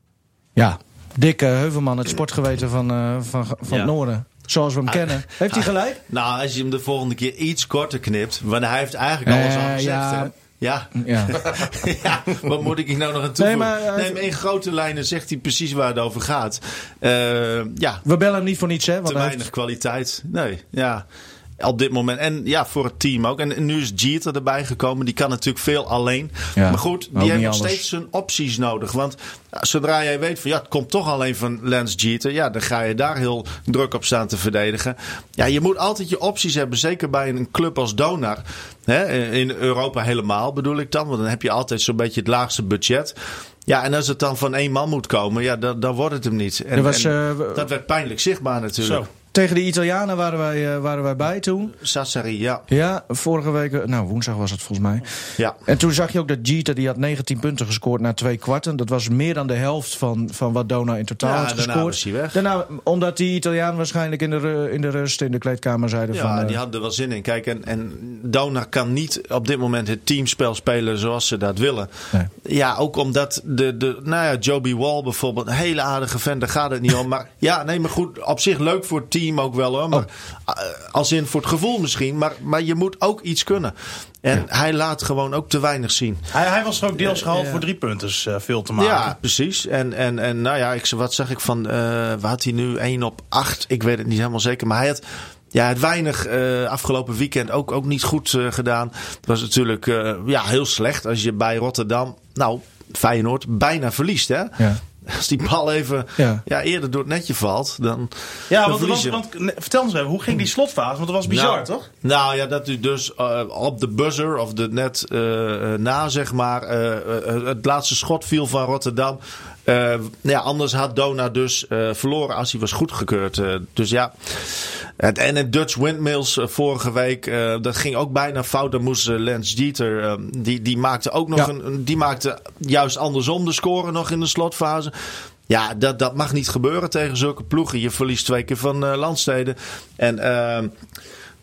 Ja, Dick eh, Heuvelman, het sportgeweten van, eh, van, van Ja. het Noorden. Zoals we hem kennen. Heeft hij gelijk? Nou, als je hem de volgende keer iets korter knipt. Want hij heeft eigenlijk alles al gezegd. ja. Ja. Ja. ja, wat moet ik hier nou nog aan toevoegen? Nee, maar, Nee, maar, in grote lijnen zegt hij precies waar het over gaat. Eh, ja, We bellen hem niet voor niets, hè? Want te weinig heeft- kwaliteit. Nee, ja. Op dit moment. En ja, voor het team ook. En nu is Jeter erbij gekomen. Die kan natuurlijk veel alleen. Ja, maar goed, die heeft nog alles. steeds zijn opties nodig. Want zodra jij weet van ja, het komt toch alleen van Lance Jeter. Ja, dan ga je daar heel druk op staan te verdedigen. Ja, je moet altijd je opties hebben. Zeker bij een club als Donar. Hè, in Europa helemaal bedoel ik dan. Want dan heb je altijd zo'n beetje het laagste budget. Ja, en als het dan van één man moet komen, ja, dan, dan wordt het hem niet. En, was, en eh, dat werd pijnlijk zichtbaar natuurlijk. Zo. Tegen de Italianen waren wij, eh, waren wij bij toen. Sassari, ja. Ja, vorige week, eh, nou woensdag was het volgens mij. ja. En toen zag je ook dat Jeter, die had 19 punten gescoord na twee kwarten. Dat was meer dan de helft van, van wat Dona in totaal Ja, had daarna gescoord. was hij weg. Daarna, omdat die Italiaan waarschijnlijk in de, in de rust in de kleedkamer zeiden van... Ja, eh, die hadden er wel zin in. Kijk, en, en Donar kan niet op dit moment het teamspel spelen zoals ze dat willen. Nee. Ja, ook omdat de, de nou ja, Joby Wall bijvoorbeeld, een hele aardige vent, daar gaat het niet om. Maar ja, nee, maar goed, op zich leuk voor het team ook wel hoor. Maar, eh, als in voor het gevoel misschien, maar, maar je moet ook iets kunnen. En hij laat gewoon ook te weinig zien. Hij, hij was er ook deels gehaald voor drie punters eh, veel te maken. Ja, precies. En, en, en nou ja, ik, wat zeg ik van, eh waar had hij nu 1 op 8? Ik weet het niet helemaal zeker. Maar hij had ja, het weinig eh, afgelopen weekend ook, ook niet goed eh, gedaan. Het was natuurlijk eh, ja, heel slecht als je bij Rotterdam, nou Feyenoord, bijna verliest. Hè? Ja. Als die bal even ja. Ja. eerder door het netje valt, dan, Ja, dan want, verlies want, je. want ne- vertel eens even, hoe ging die slotfase? Want dat was bizar, nou, toch? Nou ja, dat u dus eh, op de buzzer of de net eh, eh, na, zeg maar, het laatste schot viel van Rotterdam. Eh, ja, anders had Dona dus eh, verloren als hij was goedgekeurd. Eh, dus ja. Het, en het Dutch Windmills vorige week, dat ging ook bijna fout. Dan moest Lance Dieter, die, die maakte ook nog Ja. een, die maakte juist andersom de score nog in de slotfase. Ja, dat, dat mag niet gebeuren tegen zulke ploegen. Je verliest twee keer van landsteden. En ehm,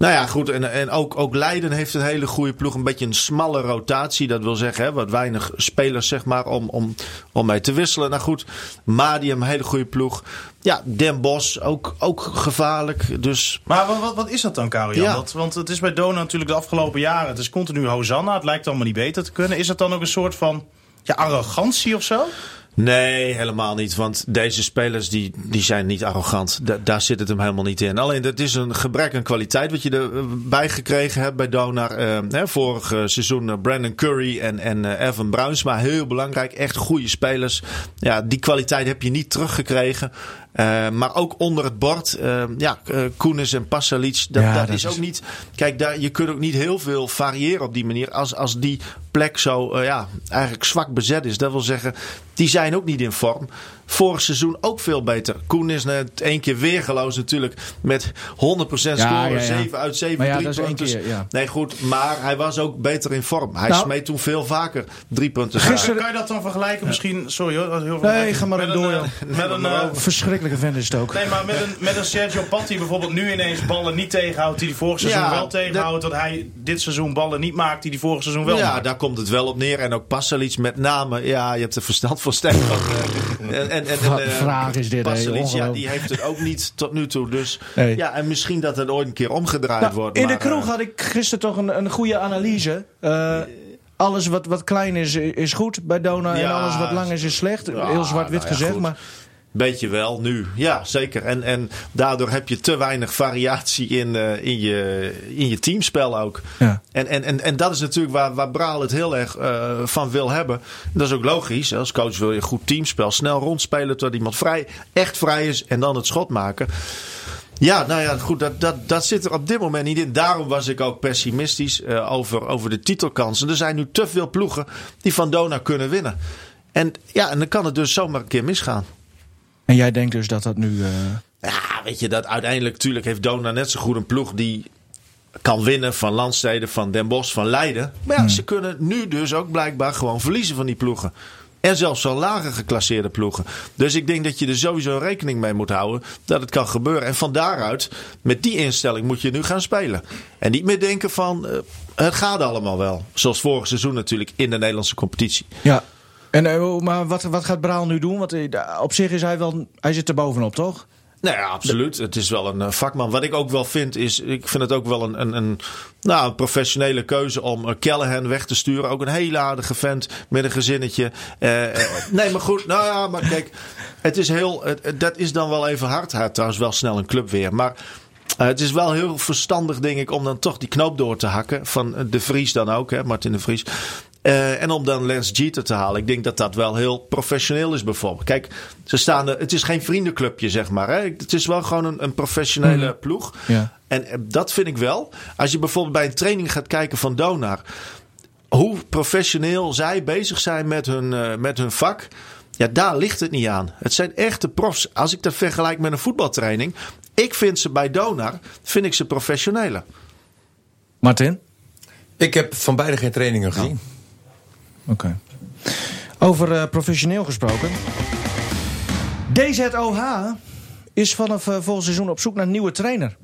nou ja, goed. En, en ook, ook Leiden heeft een hele goede ploeg. Een beetje een smalle rotatie. Dat wil zeggen, hè, wat weinig spelers zeg maar, om, om, om mee te wisselen. Nou goed, Madium, hele goede ploeg. Ja, Den Bosch, ook, ook gevaarlijk. Dus Maar wat, wat, wat is dat dan? Ja. Dat- want het is bij Dona natuurlijk de afgelopen jaren. Het is continu Hosanna. Het lijkt allemaal niet beter te kunnen. Is dat dan ook een soort van ja, arrogantie of zo? Nee, helemaal niet. Want deze spelers die, die zijn niet arrogant. Da- daar zit het hem helemaal niet in. Alleen dat is een gebrek aan kwaliteit wat je erbij gekregen hebt bij Donar. Eh, vorig eh, seizoen eh, Brandon Curry en, en eh, Evan Bruinsma. Heel belangrijk. Echt goede spelers. Ja, die kwaliteit heb je niet teruggekregen. Eh, maar ook onder het bord. eh, ja, eh, Koenis en Pasalic. Dat, Ja, dat, dat is is- ook niet... Kijk, daar, je kunt ook niet heel veel variëren op die manier. Als, als die plek zo ja, eigenlijk zwak bezet is. Dat wil zeggen, die zijn ook niet in vorm. Vorig seizoen ook veel beter. Koen is net één keer weergeloos natuurlijk. Met 100% scoren. Ja, ja, ja. 7 uit 7 Maar ja, drie punten. keer. Nee, goed. Maar hij was ook beter in vorm. Hij Nou, smeet toen veel vaker drie punten. Gisteren- Kan je dat dan vergelijken misschien... Sorry hoor. Heel Nee, ga maar met door, een, eh, Met een, eh, Verschrikkelijke vent is het ook. Nee, maar met een, met een Sergio Patti bijvoorbeeld nu ineens ballen niet tegenhoudt die die vorig seizoen Ja, wel tegenhoudt. Dat hij dit seizoen ballen niet maakt die die vorig seizoen wel ja, maakt. daar komt het wel op neer. En ook Pasalic met name. Ja, je hebt er verstand van Stefan. En, en, en, Wat eh, vraag is dit, ja, die heeft het ook niet tot nu toe. Dus ja, en misschien dat het ooit een keer omgedraaid Nou, wordt. in de kroeg eh, had ik gisteren toch een, een goede analyse. Eh, alles wat, wat klein is, is goed bij Dona. en alles wat lang is, is slecht. Ja, Heel zwart-wit nou ja, gezegd. goed. Maar Beetje wel, nu. Ja, zeker. En, en daardoor heb je te weinig variatie in, eh, in, je, in je teamspel ook. Ja. En, en, en, en dat is natuurlijk waar, waar Braal het heel erg eh, van wil hebben. Dat is ook logisch. Als coach wil je een goed teamspel. Snel rondspelen tot iemand vrij, echt vrij is. En dan het schot maken. Ja, nou ja, goed, dat, dat, dat zit er op dit moment niet in. Daarom was ik ook pessimistisch eh, over, over de titelkansen. Er zijn nu te veel ploegen die van Dona kunnen winnen. En ja, en dan kan het dus zomaar een keer misgaan. En jij denkt dus dat dat nu... eh, Ja, weet je, dat uiteindelijk natuurlijk heeft Dona net zo goed een ploeg die kan winnen van Landsteden, van Den Bosch, van Leiden. Maar ja, ze kunnen nu dus ook blijkbaar gewoon verliezen van die ploegen. En zelfs zo lager geclasseerde ploegen. Dus ik denk dat je er sowieso rekening mee moet houden dat het kan gebeuren. En van daaruit, met die instelling, moet je nu gaan spelen. En niet meer denken van, eh, het gaat allemaal wel. Zoals vorig seizoen natuurlijk in de Nederlandse competitie. ja. En, eh, maar wat, wat gaat Braal nu doen? Want eh, op zich is hij wel... Hij zit er bovenop, toch? Nou ja, absoluut. Het is wel een eh, vakman. Wat ik ook wel vind, is. Ik vind het ook wel een, een, een, nou, een professionele keuze om Callahan weg te sturen. Ook een hele aardige vent met een gezinnetje. Nee, maar goed. Nou ja, maar kijk. Het is heel. dat is dan wel even hard. Hij trouwens wel snel een club weer. Maar. het is wel heel verstandig, denk ik, om dan toch die knoop door te hakken. Van de Vries dan ook, hè, Martin de Vries. Eh, en om dan Lance Jeter te halen. Ik denk dat dat wel heel professioneel is, bijvoorbeeld. Kijk, ze staan er, het is geen vriendenclubje, zeg maar. Hè. Het is wel gewoon een, een professionele ploeg. Ja. En eh, dat vind ik wel. Als je bijvoorbeeld bij een training gaat kijken van Donar. Hoe professioneel zij bezig zijn met hun, eh, met hun vak. Ja, daar ligt het niet aan. Het zijn echte profs. Als ik dat vergelijk met een voetbaltraining. Ik vind ze bij Donar, vind ik ze professioneler. Martin? Ik heb van beide geen trainingen gezien. Oké. Over eh, professioneel gesproken. DZOH is vanaf eh, volgend seizoen op zoek naar een nieuwe trainer.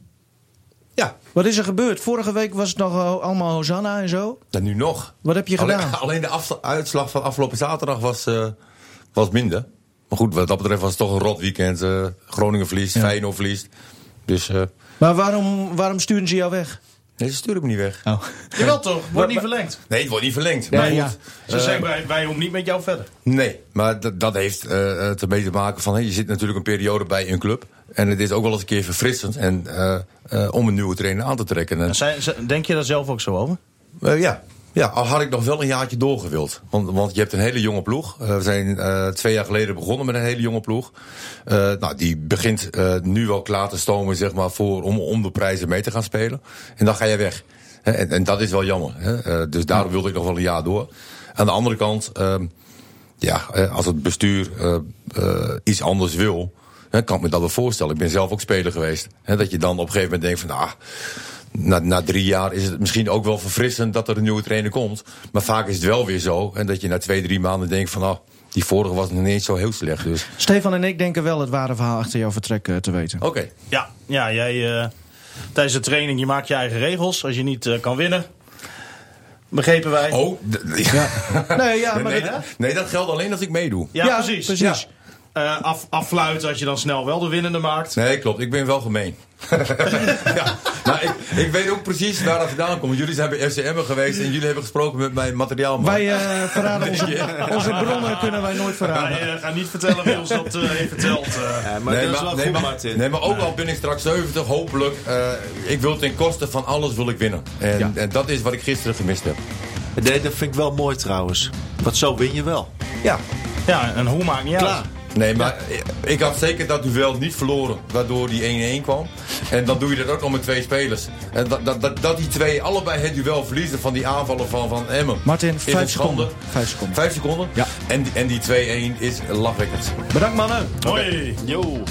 Ja, Wat is er gebeurd? Vorige week was het nog eh, allemaal Hosanna en zo. dan nu nog. Wat heb je Alleen, gedaan? alleen de uitslag van afgelopen zaterdag was, was minder. Maar goed, wat dat betreft was het toch een rot weekend. Groningen verliest, Feyenoord verliest. Dus Maar waarom, waarom sturen ze jou weg? Nee, ze sturen me niet weg. Oh. Jawel toch, wordt niet verlengd. Nee, het wordt niet verlengd. Ja, maar ja. Ze eh, zeggen wij, wij hoeven niet met jou verder. Nee, maar dat, dat heeft eh eh, ermee te maken van... Hey, je zit natuurlijk een periode bij een club. En het is ook wel eens een keer verfrissend en, eh, eh, om een nieuwe trainer aan te trekken. En, Zijn, zijn- denk je daar zelf ook zo over? eh, ja. Ja, al had ik nog wel een jaartje doorgewild. Want, want je hebt een hele jonge ploeg. Eh, we zijn eh, twee jaar geleden begonnen met een hele jonge ploeg. Eh, nou, die begint nu wel klaar te stomen zeg maar, voor, om, om de prijzen mee te gaan spelen. En dan ga je weg. En, en dat is wel jammer. Hè. Dus daarom wilde ik nog wel een jaar door. Aan de andere kant... ehm, ja, als het bestuur iets anders wil, kan ik me dat wel voorstellen. Ik ben zelf ook speler geweest. Dat je dan op een gegeven moment denkt van, ah, na, na drie jaar is het misschien ook wel verfrissend dat er een nieuwe trainer komt. Maar vaak is het wel weer zo. En dat je na twee, drie maanden denkt van, ah, die vorige was nog niet eens zo heel slecht. Dus, Stefan en ik denken wel het ware verhaal achter jouw vertrek eh, te weten. oké. Ja, ja jij, eh, tijdens de training je maakt je eigen regels. Als je niet eh, kan winnen, begrepen wij. Oh, d- Nee, ja, maar nee, dat- nee, dat geldt alleen als ik meedoe. Ja, Ja, precies. precies. Eh, af, als je dan snel wel de winnende maakt. Nee, klopt. Ik ben wel gemeen. ja. nou, ik, ik weet ook precies waar dat vandaan komt. Jullie zijn bij FCM geweest en jullie hebben gesproken met mijn materiaalman. Wij eh, verraden onze, onze bronnen kunnen wij nooit verraden. Wij eh, gaan niet vertellen wie ons dat heeft verteld. eh. Ja, maar dat is wel nee, goed, maar, Martin. nee, maar ook al ben ik straks 70, hopelijk. eh, ik wil ten koste van alles wil ik winnen. En, Ja. en dat is wat ik gisteren gemist heb. Nee, dat vind ik wel mooi trouwens. Want zo win je wel. Ja. Ja, en hoe maakt niet uit. Nee, maar ik had zeker dat duel niet verloren, waardoor die 1-1 kwam. En dan doe je dat ook nog met twee spelers. En dat, dat, dat, dat die twee allebei het duel verliezen van die aanvallen van, van Emmen. Martin, vijf seconden. Vijf seconden. Vijf seconden? Ja. En, die- en die 2-1 is lachwekkend. Bedankt mannen. Hoi. Yo.